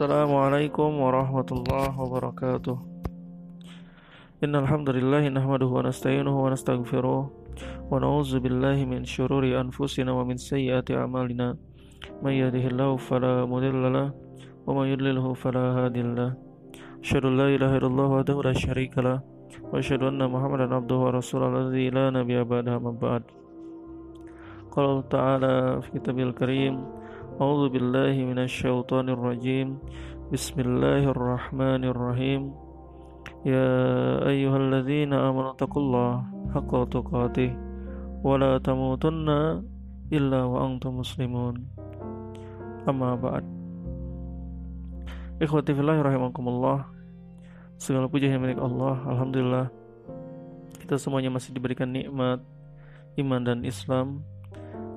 السلام عليكم ورحمة الله وبركاته. إن الحمد لله نحمده ونستعينه ونستغفره ونعوذ بالله من شرور أنفسنا ومن سيئات أعمالنا. من يهده الله فلا مضل له ومن يضلله فلا هادي له. أشهد أن لا إله إلا الله وحده لا شريك له وأشهد أن محمدا عبده ورسوله الذي لا نبي بعده من بعد. قال تعالى في كتابه الكريم أعوذ بالله من الشيطان الرجيم بسم الله الرحمن الرحيم يا أيها الذين آمنوا اتقوا الله حق تقاته ولا تموتن إلا وأنتم مسلمون أما بعد Ikhwati fillah rahimakumullah Segala puji yang milik Allah Alhamdulillah Kita semuanya masih diberikan nikmat Iman dan Islam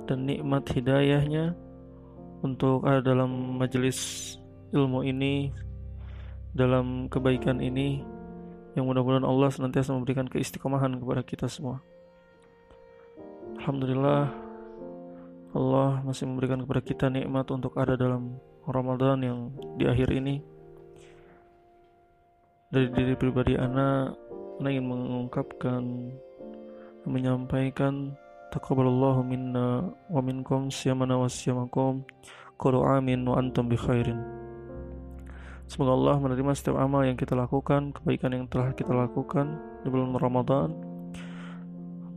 Dan nikmat hidayahnya untuk ada dalam majelis ilmu ini dalam kebaikan ini yang mudah-mudahan Allah senantiasa memberikan keistiqomahan kepada kita semua. Alhamdulillah Allah masih memberikan kepada kita nikmat untuk ada dalam Ramadan yang di akhir ini. Dari diri pribadi anak, anak ingin mengungkapkan menyampaikan taqabbalallahu minna wa minkum siyamana wa siyamakum qulu amin wa antum bi khairin Semoga Allah menerima setiap amal yang kita lakukan, kebaikan yang telah kita lakukan di bulan Ramadan.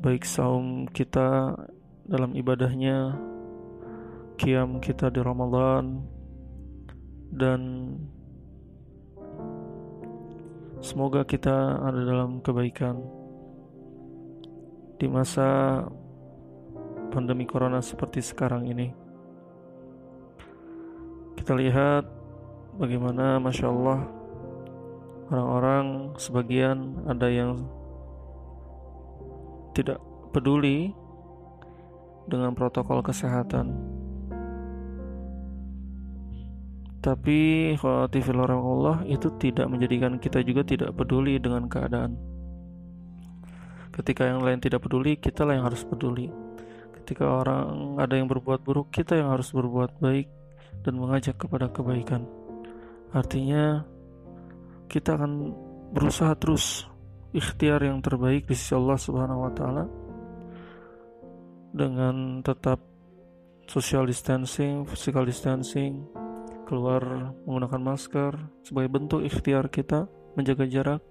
Baik saum kita dalam ibadahnya, kiam kita di Ramadan, dan semoga kita ada dalam kebaikan di masa pandemi corona seperti sekarang ini. Kita lihat bagaimana Masya Allah orang-orang sebagian ada yang tidak peduli dengan protokol kesehatan. Tapi khawatir Allah itu tidak menjadikan kita juga tidak peduli dengan keadaan. Ketika yang lain tidak peduli, kita lah yang harus peduli. Ketika orang ada yang berbuat buruk, kita yang harus berbuat baik dan mengajak kepada kebaikan. Artinya kita akan berusaha terus ikhtiar yang terbaik di sisi Allah Subhanahu wa taala dengan tetap social distancing, physical distancing, keluar menggunakan masker sebagai bentuk ikhtiar kita menjaga jarak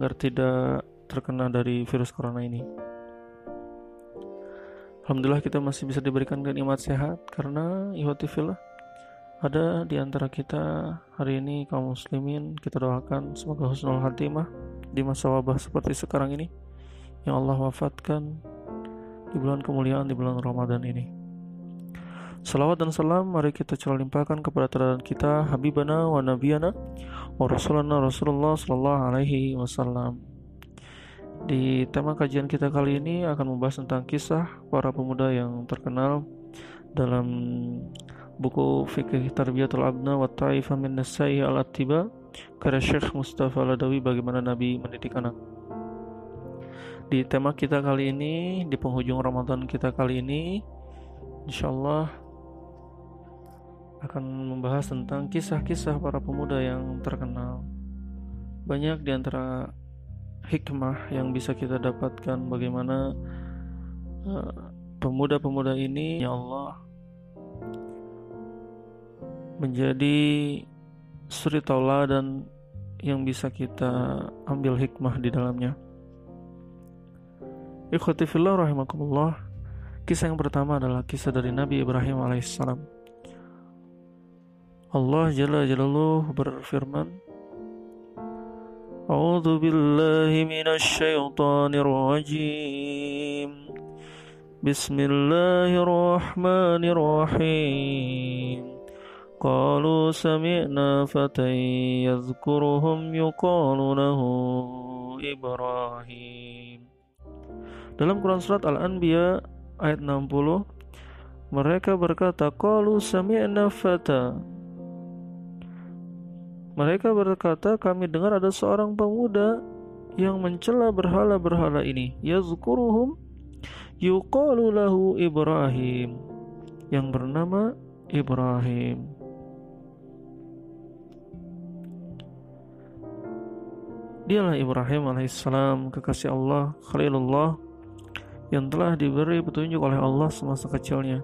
agar tidak terkena dari virus corona ini. Alhamdulillah kita masih bisa diberikan nikmat sehat karena ihwatifillah ada di antara kita hari ini kaum muslimin kita doakan semoga husnul khatimah di masa wabah seperti sekarang ini yang Allah wafatkan di bulan kemuliaan di bulan Ramadan ini. Salawat dan salam mari kita curah limpahkan kepada teladan kita Habibana wa Nabiyana wa Rasulana Rasulullah Sallallahu Alaihi Wasallam. Di tema kajian kita kali ini akan membahas tentang kisah para pemuda yang terkenal dalam buku Fikih Tarbiyatul Abna wa Ta'ifah min Nasai al-Attiba karya Syekh Mustafa Ladawi bagaimana Nabi mendidik anak. Di tema kita kali ini, di penghujung Ramadan kita kali ini, insya Allah akan membahas tentang kisah-kisah para pemuda yang terkenal. Banyak di antara hikmah yang bisa kita dapatkan bagaimana eh, pemuda-pemuda uh, ini ya Allah menjadi suri tauladan yang bisa kita ambil hikmah di dalamnya. Ikhwati fillah rahimakumullah. Kisah yang pertama adalah kisah dari Nabi Ibrahim alaihissalam. Allah Jalla Jalaluhu berfirman, أعوذ بالله من الشيطان الرجيم بسم الله الرحمن الرحيم قالوا سمعنا فتى يذكرهم يقال له إبراهيم Dalam Quran Surat Al-Anbiya ayat 60 Mereka berkata Qalu sami'na fata mereka berkata, kami dengar ada seorang pemuda yang mencela berhala-berhala ini. Yazkuruhum yuqalu lahu Ibrahim yang bernama Ibrahim. Dialah Ibrahim alaihissalam, kekasih Allah, Khalilullah, yang telah diberi petunjuk oleh Allah semasa kecilnya.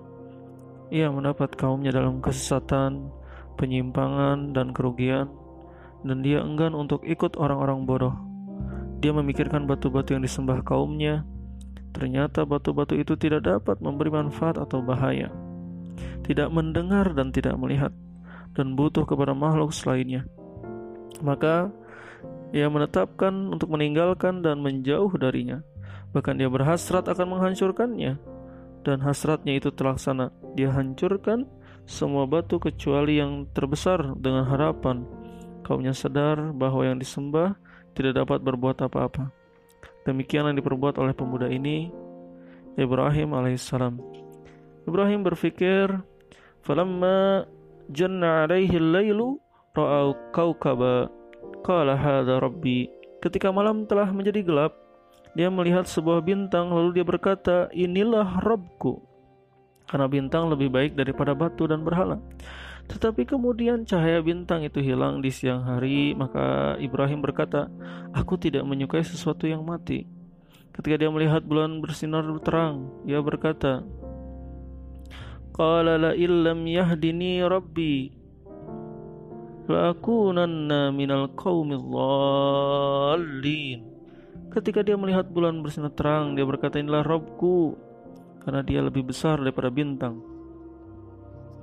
Ia mendapat kaumnya dalam kesesatan, penyimpangan, dan kerugian, dan dia enggan untuk ikut orang-orang bodoh. Dia memikirkan batu-batu yang disembah kaumnya. Ternyata batu-batu itu tidak dapat memberi manfaat atau bahaya, tidak mendengar dan tidak melihat, dan butuh kepada makhluk selainnya. Maka ia menetapkan untuk meninggalkan dan menjauh darinya. Bahkan dia berhasrat akan menghancurkannya dan hasratnya itu terlaksana. Dia hancurkan semua batu kecuali yang terbesar dengan harapan kaumnya sadar bahwa yang disembah tidak dapat berbuat apa-apa. Demikian yang diperbuat oleh pemuda ini Ibrahim alaihissalam. Ibrahim berpikir, "Falamma janna alaihi al-lailu ra'au kaukaba qala hadha rabbi." Ketika malam telah menjadi gelap, dia melihat sebuah bintang lalu dia berkata, "Inilah Robku." Karena bintang lebih baik daripada batu dan berhala. Tetapi kemudian cahaya bintang itu hilang di siang hari, maka Ibrahim berkata, "Aku tidak menyukai sesuatu yang mati." Ketika dia melihat bulan bersinar terang, ia berkata, "Qala la illam yahdini rabbi la'akunanna minal qaumil dhallin." Ketika dia melihat bulan bersinar terang, dia berkata, "Inilah Robku," karena dia lebih besar daripada bintang.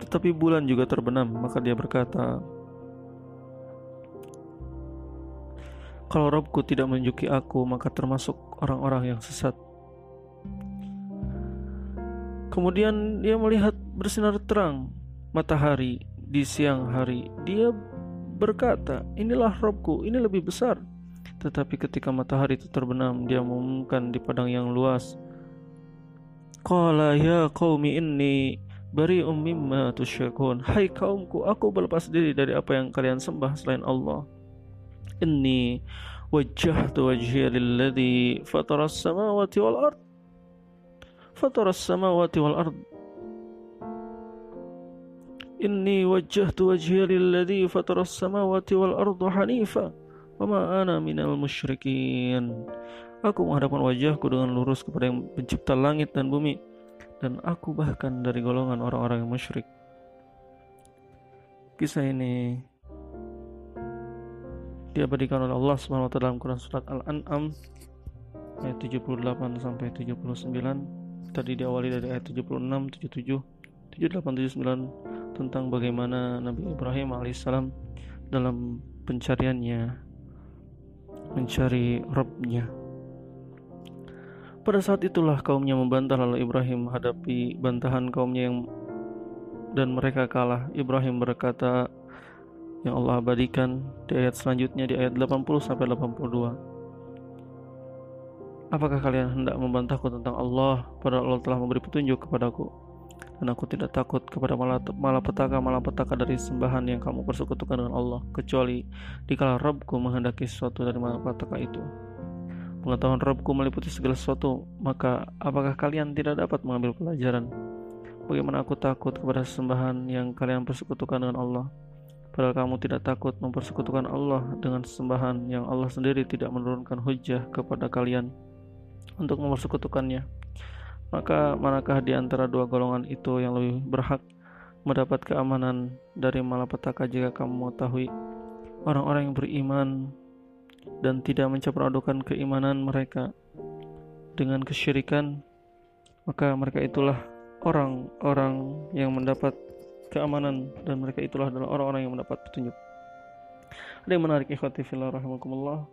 Tetapi bulan juga terbenam, maka dia berkata, "Kalau Robku tidak menunjuki aku, maka termasuk orang-orang yang sesat." Kemudian dia melihat bersinar terang matahari di siang hari. Dia berkata, "Inilah Robku, ini lebih besar." Tetapi ketika matahari itu terbenam, dia mengumumkan di padang yang luas. Qala ya qaumi inni bari'um mimma tusyrikun. Hai kaumku, aku berlepas diri dari apa yang kalian sembah selain Allah. Inni wajjahtu wajhiya lilladzi fatara as-samawati wal ard. Fatara as-samawati wal ard. Inni wajjahtu wajhiya lilladzi fatara as-samawati wal ard hanifa. Wama ana minal musyrikin. Aku menghadapkan wajahku dengan lurus kepada yang pencipta langit dan bumi dan aku bahkan dari golongan orang-orang yang musyrik. Kisah ini diabadikan oleh Allah taala dalam Quran surat Al-An'am ayat 78 sampai 79. Tadi diawali dari ayat 76, 77, 78, 79 tentang bagaimana Nabi Ibrahim alaihissalam dalam pencariannya mencari Robnya. Pada saat itulah kaumnya membantah lalu Ibrahim menghadapi bantahan kaumnya yang dan mereka kalah. Ibrahim berkata yang Allah abadikan di ayat selanjutnya di ayat 80 sampai 82. Apakah kalian hendak membantahku tentang Allah padahal Allah telah memberi petunjuk kepadaku? dan aku tidak takut kepada malapetaka-malapetaka dari sembahan yang kamu persekutukan dengan Allah kecuali dikala Rabbku menghendaki sesuatu dari malapetaka itu pengetahuan Rabbku meliputi segala sesuatu maka apakah kalian tidak dapat mengambil pelajaran? Bagaimana aku takut kepada sembahan yang kalian persekutukan dengan Allah? Padahal kamu tidak takut mempersekutukan Allah dengan sembahan yang Allah sendiri tidak menurunkan hujah kepada kalian untuk mempersekutukannya. Maka manakah di antara dua golongan itu yang lebih berhak mendapat keamanan dari malapetaka jika kamu mengetahui? Orang-orang yang beriman dan tidak mencampur adukan keimanan mereka dengan kesyirikan maka mereka itulah orang-orang yang mendapat keamanan dan mereka itulah adalah orang-orang yang mendapat petunjuk. Ada yang menarik ikhwati fillah rahimakumullah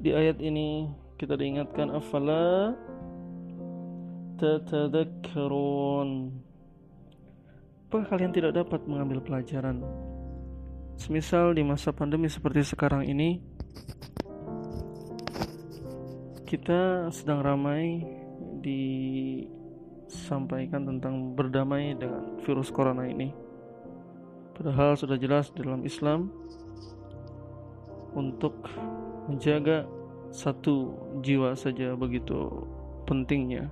di ayat ini kita diingatkan afala tatadakkarun apakah kalian tidak dapat mengambil pelajaran semisal di masa pandemi seperti sekarang ini kita sedang ramai disampaikan tentang berdamai dengan virus corona ini padahal sudah jelas dalam Islam untuk menjaga satu jiwa saja begitu pentingnya.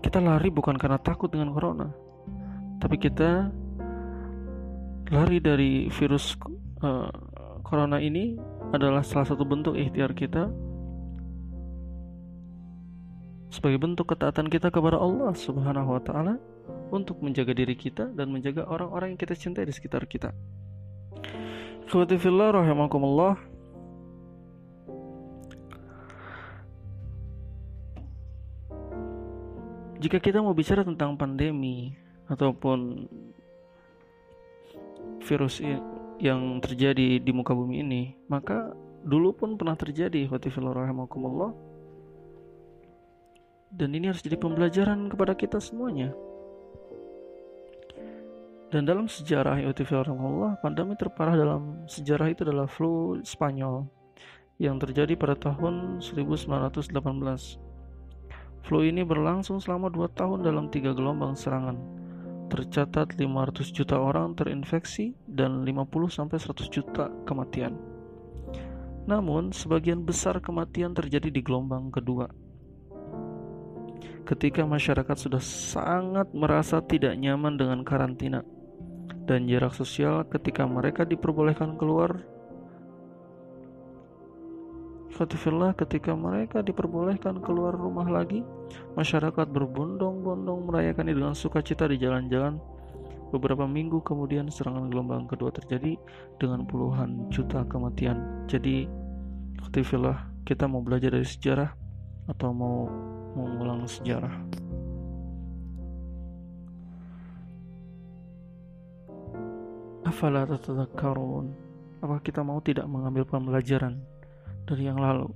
Kita lari bukan karena takut dengan corona, tapi kita lari dari virus uh, corona ini adalah salah satu bentuk ikhtiar kita sebagai bentuk ketaatan kita kepada Allah Subhanahu wa taala untuk menjaga diri kita dan menjaga orang-orang yang kita cintai di sekitar kita. Ikhwati fillah rahimakumullah. Jika kita mau bicara tentang pandemi ataupun virus yang terjadi di muka bumi ini, maka dulu pun pernah terjadi rahimakumullah. Dan ini harus jadi pembelajaran kepada kita semuanya. Dan dalam sejarah Allah, pandemi terparah dalam sejarah itu adalah flu Spanyol yang terjadi pada tahun 1918. Flu ini berlangsung selama dua tahun dalam tiga gelombang serangan. Tercatat 500 juta orang terinfeksi dan 50 100 juta kematian. Namun, sebagian besar kematian terjadi di gelombang kedua. Ketika masyarakat sudah sangat merasa tidak nyaman dengan karantina, dan jarak sosial ketika mereka diperbolehkan keluar Fatifillah ketika mereka diperbolehkan keluar rumah lagi Masyarakat berbondong-bondong merayakannya dengan sukacita di jalan-jalan. Beberapa minggu kemudian serangan gelombang kedua terjadi dengan puluhan juta kematian. Jadi Fatifillah kita mau belajar dari sejarah atau mau mengulang sejarah? Afala? Apakah kita mau tidak mengambil pembelajaran dari yang lalu?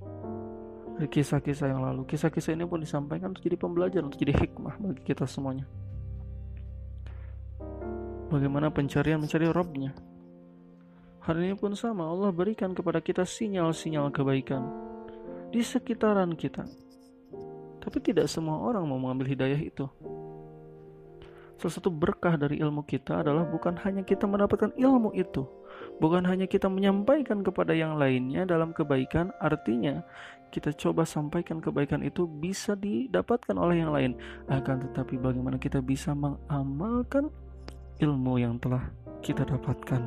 Dari kisah-kisah yang lalu. Kisah-kisah ini pun disampaikan untuk jadi pembelajaran, untuk jadi hikmah bagi kita semuanya. Bagaimana pencarian mencari Robnya? Hari ini pun sama, Allah berikan kepada kita sinyal-sinyal kebaikan di sekitaran kita. Tapi tidak semua orang mau mengambil hidayah itu. Salah satu berkah dari ilmu kita adalah bukan hanya kita mendapatkan ilmu itu, bukan hanya kita menyampaikan kepada yang lainnya dalam kebaikan, artinya kita coba sampaikan kebaikan itu bisa didapatkan oleh yang lain. Akan tetapi bagaimana kita bisa mengamalkan ilmu yang telah kita dapatkan.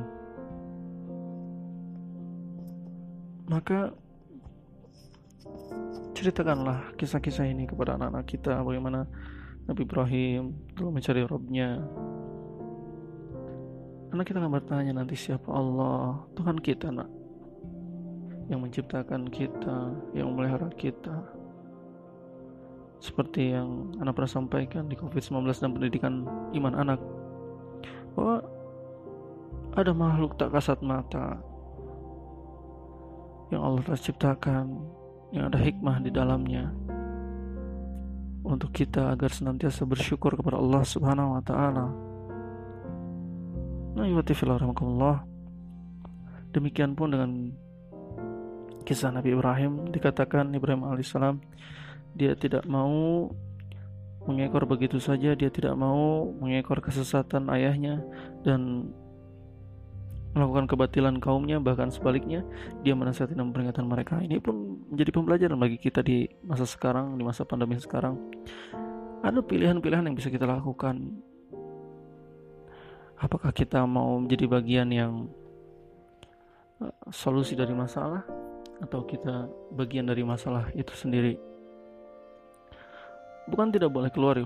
Maka ceritakanlah kisah-kisah ini kepada anak-anak kita bagaimana Nabi Ibrahim dulu mencari Robnya karena kita akan bertanya nanti siapa Allah. Tuhan kita nak. Yang menciptakan kita yang memelihara kita. Seperti yang anak pernah sampaikan di COVID-19 dan pendidikan iman anak. Bahwa ada makhluk tak kasat mata yang Allah telah ciptakan yang ada hikmah di dalamnya untuk kita agar senantiasa bersyukur kepada Allah Subhanahu wa taala. Nah. Demikian pun dengan kisah Nabi Ibrahim. Dikatakan Ibrahim alaihissalam dia tidak mau mengekor begitu saja, dia tidak mau mengekor kesesatan ayahnya dan melakukan kebatilan kaumnya. Bahkan sebaliknya dia menasihati dan memperingatkan mereka. Ini pun menjadi pembelajaran bagi kita di masa sekarang di masa pandemi sekarang. Ada pilihan-pilihan yang bisa kita lakukan apakah kita mau menjadi bagian yang uh, solusi dari masalah? Atau kita bagian dari masalah itu sendiri? Bukan tidak boleh keluar ya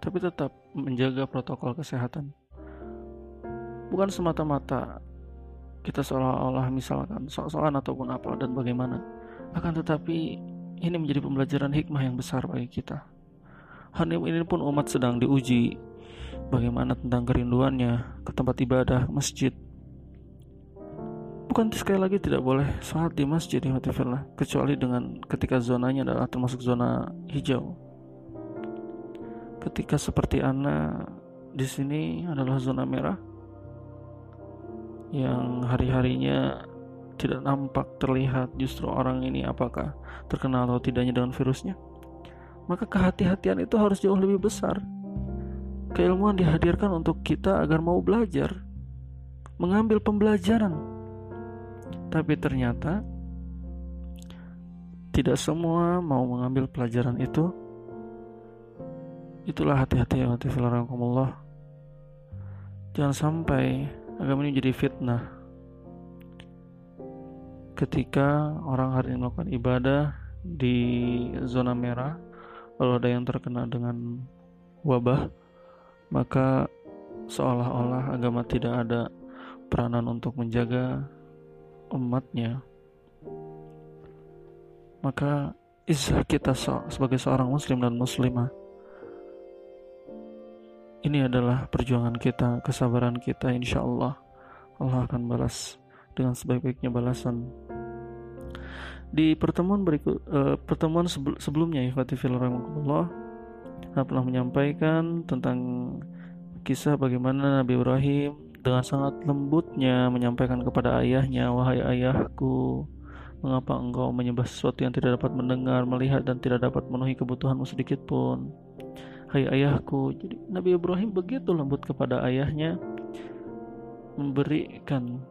tapi tetap menjaga protokol kesehatan. Bukan semata-mata kita seolah-olah misalkan soal-soalan ataupun apa dan bagaimana. Akan tetapi ini menjadi pembelajaran hikmah yang besar bagi kita. Hari ini pun umat sedang diuji bagaimana tentang kerinduannya ke tempat ibadah masjid? Bukan sekali lagi tidak boleh sholat di masjid di kecuali dengan ketika zonanya adalah termasuk zona hijau. Ketika seperti anak di sini adalah zona merah yang hari-harinya tidak nampak terlihat justru orang ini apakah terkenal atau tidaknya dengan virusnya? Maka kehati-hatian itu harus jauh lebih besar keilmuan dihadirkan untuk kita agar mau belajar mengambil pembelajaran. Tapi ternyata tidak semua mau mengambil pelajaran itu. Itulah hati-hati ya Allah jangan sampai agama ini jadi fitnah. Ketika orang hari ini melakukan ibadah di zona merah lalu ada yang terkena dengan wabah maka seolah-olah agama tidak ada peranan untuk menjaga umatnya. Maka izah kita sebagai seorang muslim dan muslimah ini adalah perjuangan kita, kesabaran kita insya Allah Allah akan balas dengan sebaik-baiknya balasan. Di pertemuan berikut uh, pertemuan sebelumnya ya Rahmatullah telah menyampaikan tentang kisah bagaimana Nabi Ibrahim dengan sangat lembutnya menyampaikan kepada ayahnya wahai ayahku Mengapa engkau menyembah sesuatu yang tidak dapat mendengar, melihat dan tidak dapat memenuhi kebutuhanmu sedikit pun? Hai ayahku. Jadi Nabi Ibrahim begitu lembut kepada ayahnya memberikan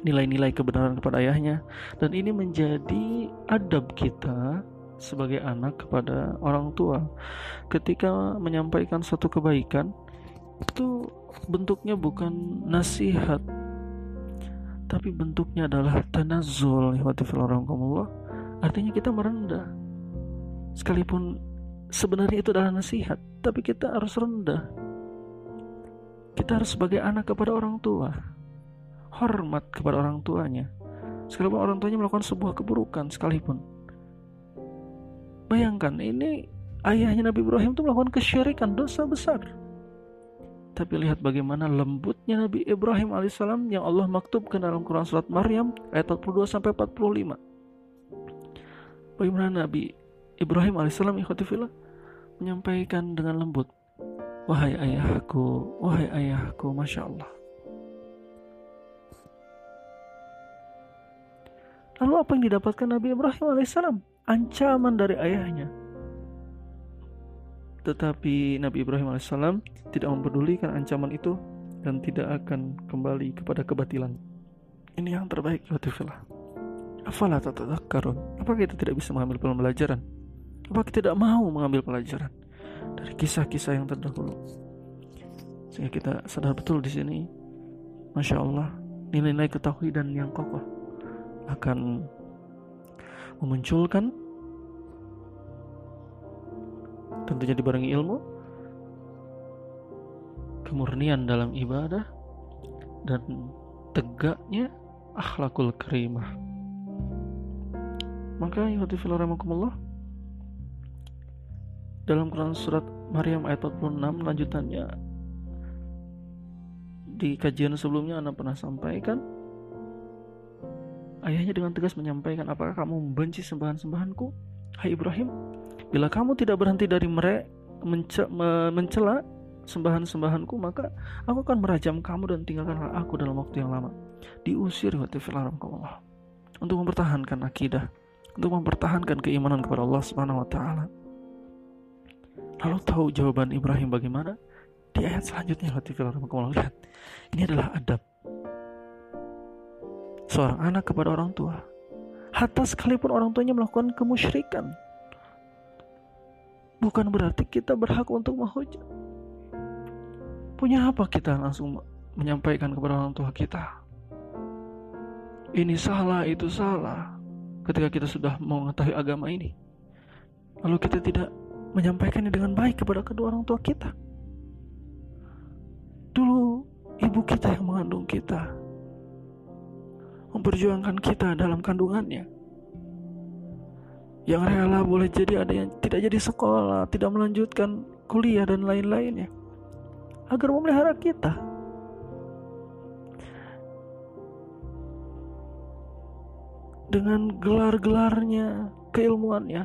nilai-nilai kebenaran kepada ayahnya dan ini menjadi adab kita sebagai anak kepada orang tua ketika menyampaikan suatu kebaikan itu bentuknya bukan nasihat tapi bentuknya adalah tanazul artinya kita merendah. Sekalipun sebenarnya itu adalah nasihat tapi kita harus rendah. Kita harus sebagai anak kepada orang tua hormat kepada orang tuanya. Sekalipun orang tuanya melakukan sebuah keburukan sekalipun bayangkan ini ayahnya Nabi Ibrahim itu melakukan kesyirikan dosa besar tapi lihat bagaimana lembutnya Nabi Ibrahim alaihissalam yang Allah maktubkan dalam Quran surat Maryam ayat 42 sampai 45. Bagaimana Nabi Ibrahim alaihissalam ikhwatifillah menyampaikan dengan lembut, wahai ayahku, wahai ayahku, masya Allah. Lalu apa yang didapatkan Nabi Ibrahim alaihissalam? Ancaman dari ayahnya tetapi Nabi Ibrahim alaihissalam tidak mempedulikan ancaman itu dan tidak akan kembali kepada kebatilan. Ini yang terbaik ya Tifillah. Afala tatadzakkarun? Apakah kita tidak bisa mengambil pelajaran? Apakah kita tidak mau mengambil pelajaran dari kisah-kisah yang terdahulu? Sehingga kita sadar betul di sini, masya Allah, nilai-nilai dan yang kokoh akan memunculkan? Tentunya dibarengi ilmu kemurnian dalam ibadah dan tegaknya akhlakul karimah. Maka ya rahimakumullah dalam Quran surat Maryam ayat 46 lanjutannya. Di kajian sebelumnya Anda pernah sampaikan ayahnya dengan tegas menyampaikan apakah kamu membenci sembahan-sembahanku hai Ibrahim Bila kamu tidak berhenti dari mereka mencela sembahan-sembahanku, maka aku akan merajam kamu dan tinggalkanlah aku dalam waktu yang lama. Diusir Allah untuk mempertahankan akidah, untuk mempertahankan keimanan kepada Allah Subhanahu wa taala. Lalu tahu jawaban Ibrahim bagaimana? Di ayat selanjutnya lihat. Ini adalah adab seorang anak kepada orang tua. Hatta sekalipun orang tuanya melakukan kemusyrikan, bukan berarti kita berhak untuk menghujat. Punya apa kita langsung menyampaikan kepada orang tua kita? Ini salah, itu salah. Ketika kita sudah mengetahui agama ini, lalu kita tidak menyampaikannya dengan baik kepada kedua orang tua kita. Dulu ibu kita yang mengandung kita, memperjuangkan kita dalam kandungannya yang rela boleh jadi ada yang tidak jadi sekolah, tidak melanjutkan kuliah dan lain-lainnya agar memelihara kita. Dengan gelar-gelarnya, keilmuannya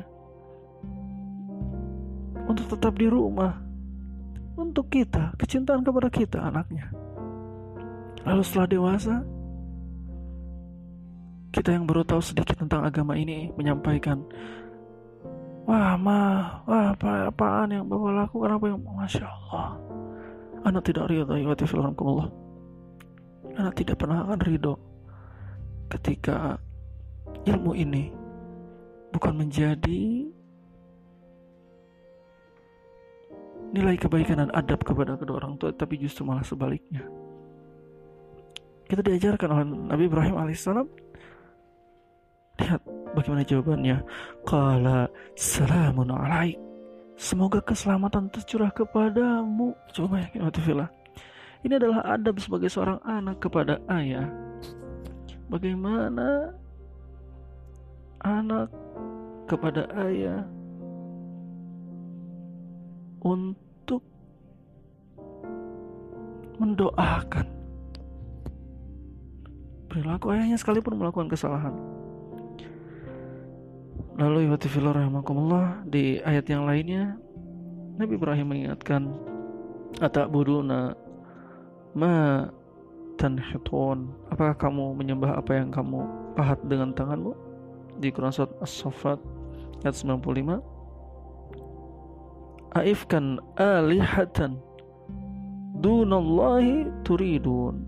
untuk tetap di rumah untuk kita, kecintaan kepada kita anaknya. Lalu setelah dewasa, kita yang baru tahu sedikit tentang agama ini menyampaikan wah ma wah apa apaan yang bapak lakukan? Apa yang masya Allah. Anak tidak ridho ya Allah anak tidak pernah akan ridho ketika ilmu ini bukan menjadi nilai kebaikan dan adab kepada kedua orang tua tapi justru malah sebaliknya. Kita diajarkan oleh Nabi Ibrahim alaihissalam lihat bagaimana jawabannya? Qala salamun alaik. Semoga keselamatan tercurah kepadamu. Coba ya Fillah ini adalah adab sebagai seorang anak kepada ayah. Bagaimana anak kepada ayah untuk mendoakan perilaku ayahnya sekalipun melakukan kesalahan. Lalu Iwatifillah rahmatullah di ayat yang lainnya Nabi Ibrahim mengingatkan Atak buduna ma tanhitun? Apakah kamu menyembah apa yang kamu pahat dengan tanganmu? Di Quran Surat As-Saffat ayat 95 aifkan alihatan dunallahi turidun.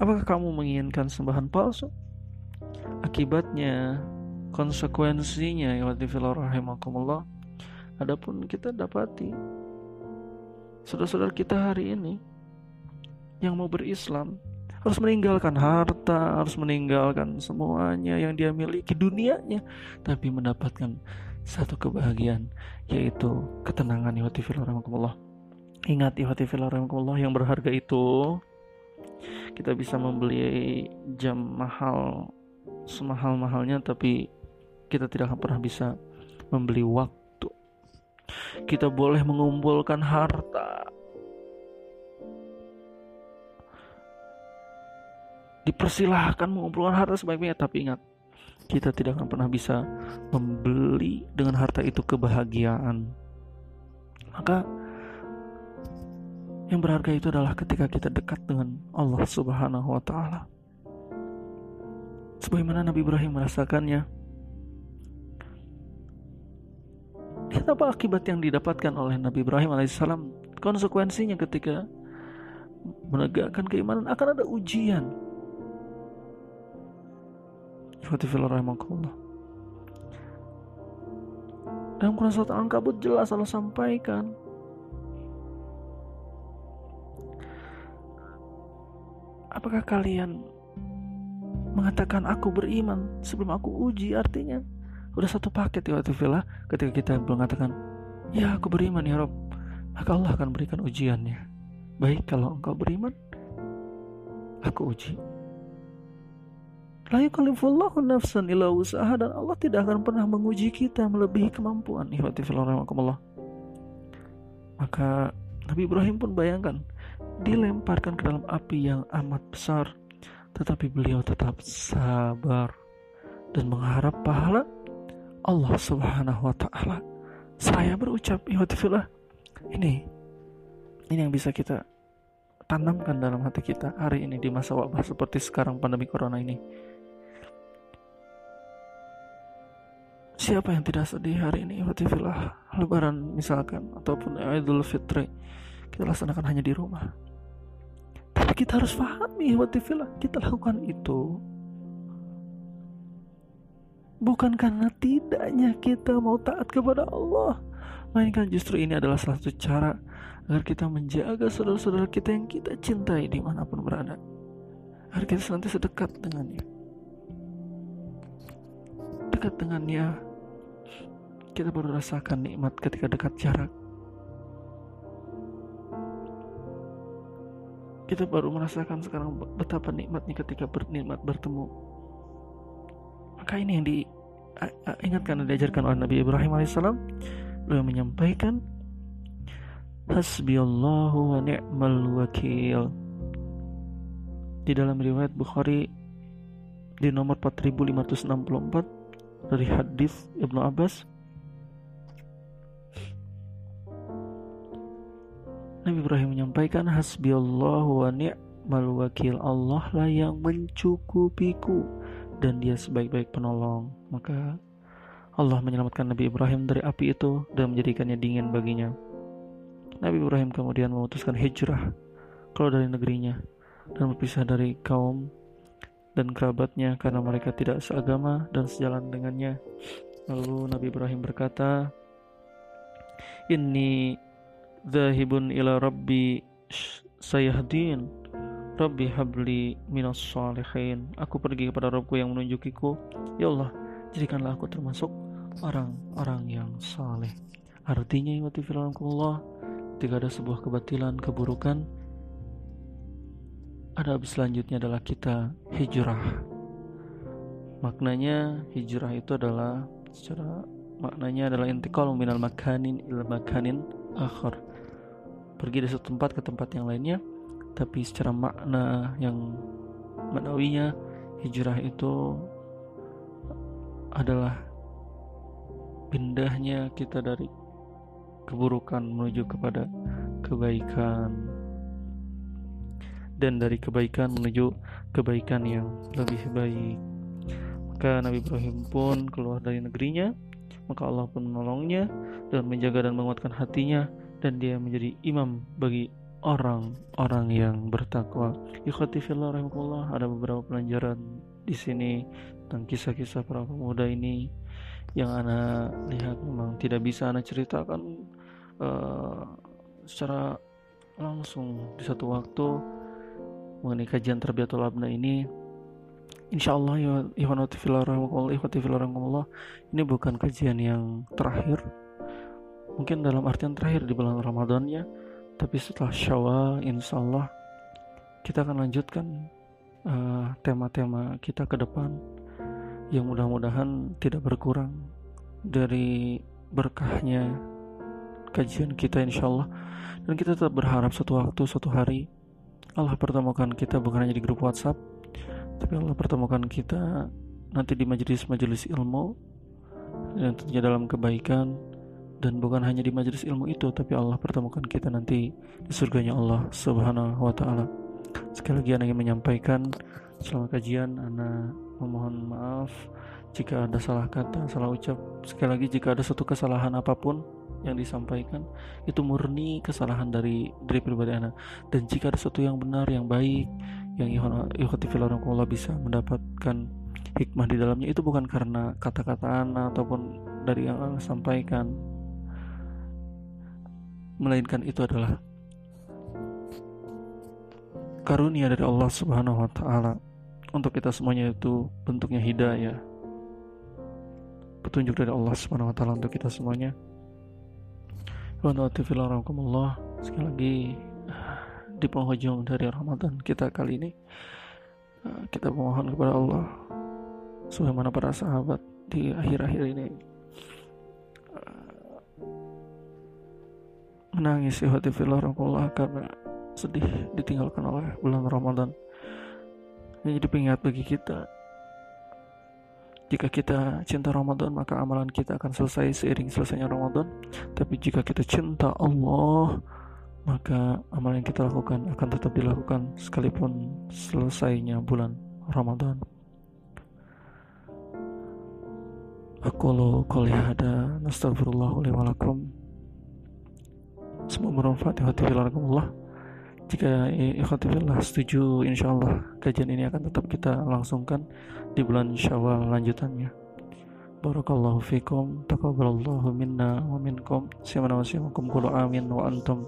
Apakah kamu menginginkan sembahan palsu? Akibatnya konsekuensinya ya rahimakumullah adapun kita dapati saudara-saudara kita hari ini yang mau berislam harus meninggalkan harta, harus meninggalkan semuanya yang dia miliki dunianya, tapi mendapatkan satu kebahagiaan yaitu ketenangan ihwati fillah Ingat ihwati fillah yang berharga itu kita bisa membeli jam mahal semahal-mahalnya tapi kita tidak akan pernah bisa membeli waktu. Kita boleh mengumpulkan harta. Dipersilahkan mengumpulkan harta sebaik-baiknya tapi ingat kita tidak akan pernah bisa membeli dengan harta itu kebahagiaan. Maka yang berharga itu adalah ketika kita dekat dengan Allah Subhanahu wa taala. Sebagaimana Nabi Ibrahim merasakannya. Apa akibat yang didapatkan oleh Nabi Ibrahim alaihissalam. Konsekuensinya ketika menegakkan keimanan akan ada ujian dalam Quran surat Al-Ankabut jelas Allah sampaikan Apakah kalian mengatakan aku beriman sebelum aku uji artinya udah satu paket ya waktu villa ketika kita mengatakan ya aku beriman ya Rob. Maka Allah akan berikan ujiannya. Baik kalau engkau beriman aku uji. La nafsan illa usaha dan Allah tidak akan pernah menguji kita melebihi kemampuan. Ihwati Maka Nabi Ibrahim pun bayangkan dilemparkan ke dalam api yang amat besar tetapi beliau tetap sabar dan mengharap pahala Allah Subhanahu wa taala. Saya berucap ihwatifillah ini ini yang bisa kita tanamkan dalam hati kita hari ini di masa wabah seperti sekarang pandemi corona ini Siapa yang tidak sedih hari ini Fatifillah Lebaran misalkan Ataupun Idul Fitri Kita laksanakan hanya di rumah Tapi kita harus pahami Fatifillah Kita lakukan itu Bukan karena tidaknya kita mau taat kepada Allah Melainkan justru ini adalah salah satu cara Agar kita menjaga saudara-saudara kita yang kita cintai di mana pun berada Agar kita senantiasa dekat dengannya Dekat dengannya kita baru rasakan nikmat ketika dekat jarak. Kita baru merasakan sekarang betapa nikmatnya ketika bernikmat bertemu. Maka ini yang diingatkan dan diajarkan oleh Nabi Ibrahim alaihissalam. Beliau menyampaikan, Hasbiyallahu wa ni'mal wakil. Di dalam riwayat Bukhari di nomor 4564 dari hadis Ibnu Abbas Nabi Ibrahim menyampaikan hasbiyallahu wa ni'mal wakil Allah lah yang mencukupiku dan dia sebaik-baik penolong maka Allah menyelamatkan Nabi Ibrahim dari api itu dan menjadikannya dingin baginya. Nabi Ibrahim kemudian memutuskan hijrah keluar dari negerinya dan berpisah dari kaum dan kerabatnya karena mereka tidak seagama dan sejalan dengannya. Lalu Nabi Ibrahim berkata ini Zahibun ila rabbi sayahdin Rabbi habli minas salihin. Aku pergi kepada Rabbku yang menunjukiku. Ya Allah jadikanlah aku termasuk orang-orang yang saleh. Artinya ya Allah Ketika ada sebuah kebatilan, keburukan. Ada selanjutnya adalah kita hijrah. Maknanya hijrah itu adalah Secara maknanya adalah intikal minal makanin ila makanin akhar. Pergi dari satu tempat ke tempat yang lainnya tapi secara makna yang maknawinya hijrah itu adalah pindahnya kita dari keburukan menuju kepada kebaikan. Dan dari kebaikan menuju kebaikan yang lebih baik. Maka Nabi Ibrahim pun keluar dari negerinya maka Allah pun menolongnya dan menjaga dan menguatkan hatinya dan dia menjadi imam bagi orang-orang yang bertakwa. Ikhwati fillah rahimahullah ada beberapa pelajaran di sini tentang kisah-kisah para pemuda ini yang ana lihat memang tidak bisa ana ceritakan uh, secara langsung di satu waktu mengenai kajian terbiatul abna ini insyaallah ya ikhwati fillah rahimahullah ikhwati fillah rahimahullah ini bukan kajian yang terakhir mungkin dalam artian terakhir di bulan Ramadan ya tapi setelah Syawal, insya Allah kita akan lanjutkan eh, tema-tema uh, kita ke depan yang mudah-mudahan tidak berkurang dari berkahnya kajian kita insya Allah dan kita tetap berharap suatu waktu suatu hari Allah pertemukan kita bukan hanya di grup WhatsApp tapi Allah pertemukan kita nanti di majelis-majelis ilmu yang tentunya dalam kebaikan dan bukan hanya di majelis ilmu itu tapi Allah pertemukan kita nanti di surganya Allah Subhanahu wa taala. Sekali lagi anak ingin menyampaikan selama kajian anak memohon maaf jika ada salah kata, salah ucap. Sekali lagi jika ada suatu kesalahan apa pun yang disampaikan itu murni kesalahan dari dari pribadi anak dan jika ada sesuatu yang benar yang baik yang ikhwati Allah bisa mendapatkan hikmah di dalamnya itu bukan karena kata-kata anak ataupun dari yang anak sampaikan melainkan itu adalah karunia dari Allah Subhanahu wa taala. Untuk kita semuanya itu bentuknya hidayah petunjuk dari Allah Subhanahu wa taala untuk kita semuanya. Sekali lagi di penghujung dari Ramadan kita kali ini kita memohon kepada Allah sebagaimana para sahabat di akhir-akhir ini menangis hati fillah karena sedih ditinggalkan oleh bulan Ramadan. Ini jadi pengingat bagi kita. Jika kita cinta Ramadan maka amalan kita akan selesai seiring selesainya Ramadan. Tapi jika kita cinta Allah maka amalan yang kita lakukan akan tetap dilakukan sekalipun selesainya bulan Ramadan. Aku lo hada nastaghfirullah li Semoga bermanfaat ya Allah. Jika ikhwatifillah setuju insya Allah kajian ini akan tetap kita langsungkan di bulan syawal lanjutannya. Barakallahu fikum taqabbalallahu minna wa minkum Siamana wa siamakum kulu amin wa antum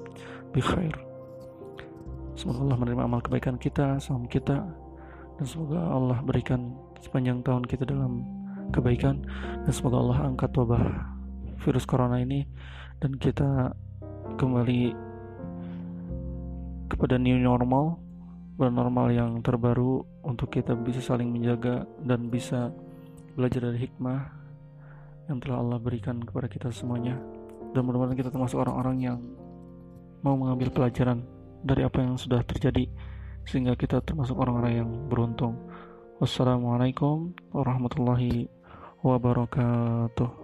bi khair Semoga Allah menerima amal kebaikan kita, salam kita dan semoga Allah berikan sepanjang tahun kita dalam kebaikan dan semoga Allah angkat wabah virus corona ini dan kita kembali kepada new normal normal yang terbaru untuk kita bisa saling menjaga dan bisa belajar dari hikmah yang telah Allah berikan kepada kita semuanya. Dan mudah-mudahan kita termasuk orang-orang yang mau mengambil pelajaran dari apa yang sudah terjadi sehingga kita termasuk orang-orang yang beruntung. Wassalamualaikum warahmatullahi wabarakatuh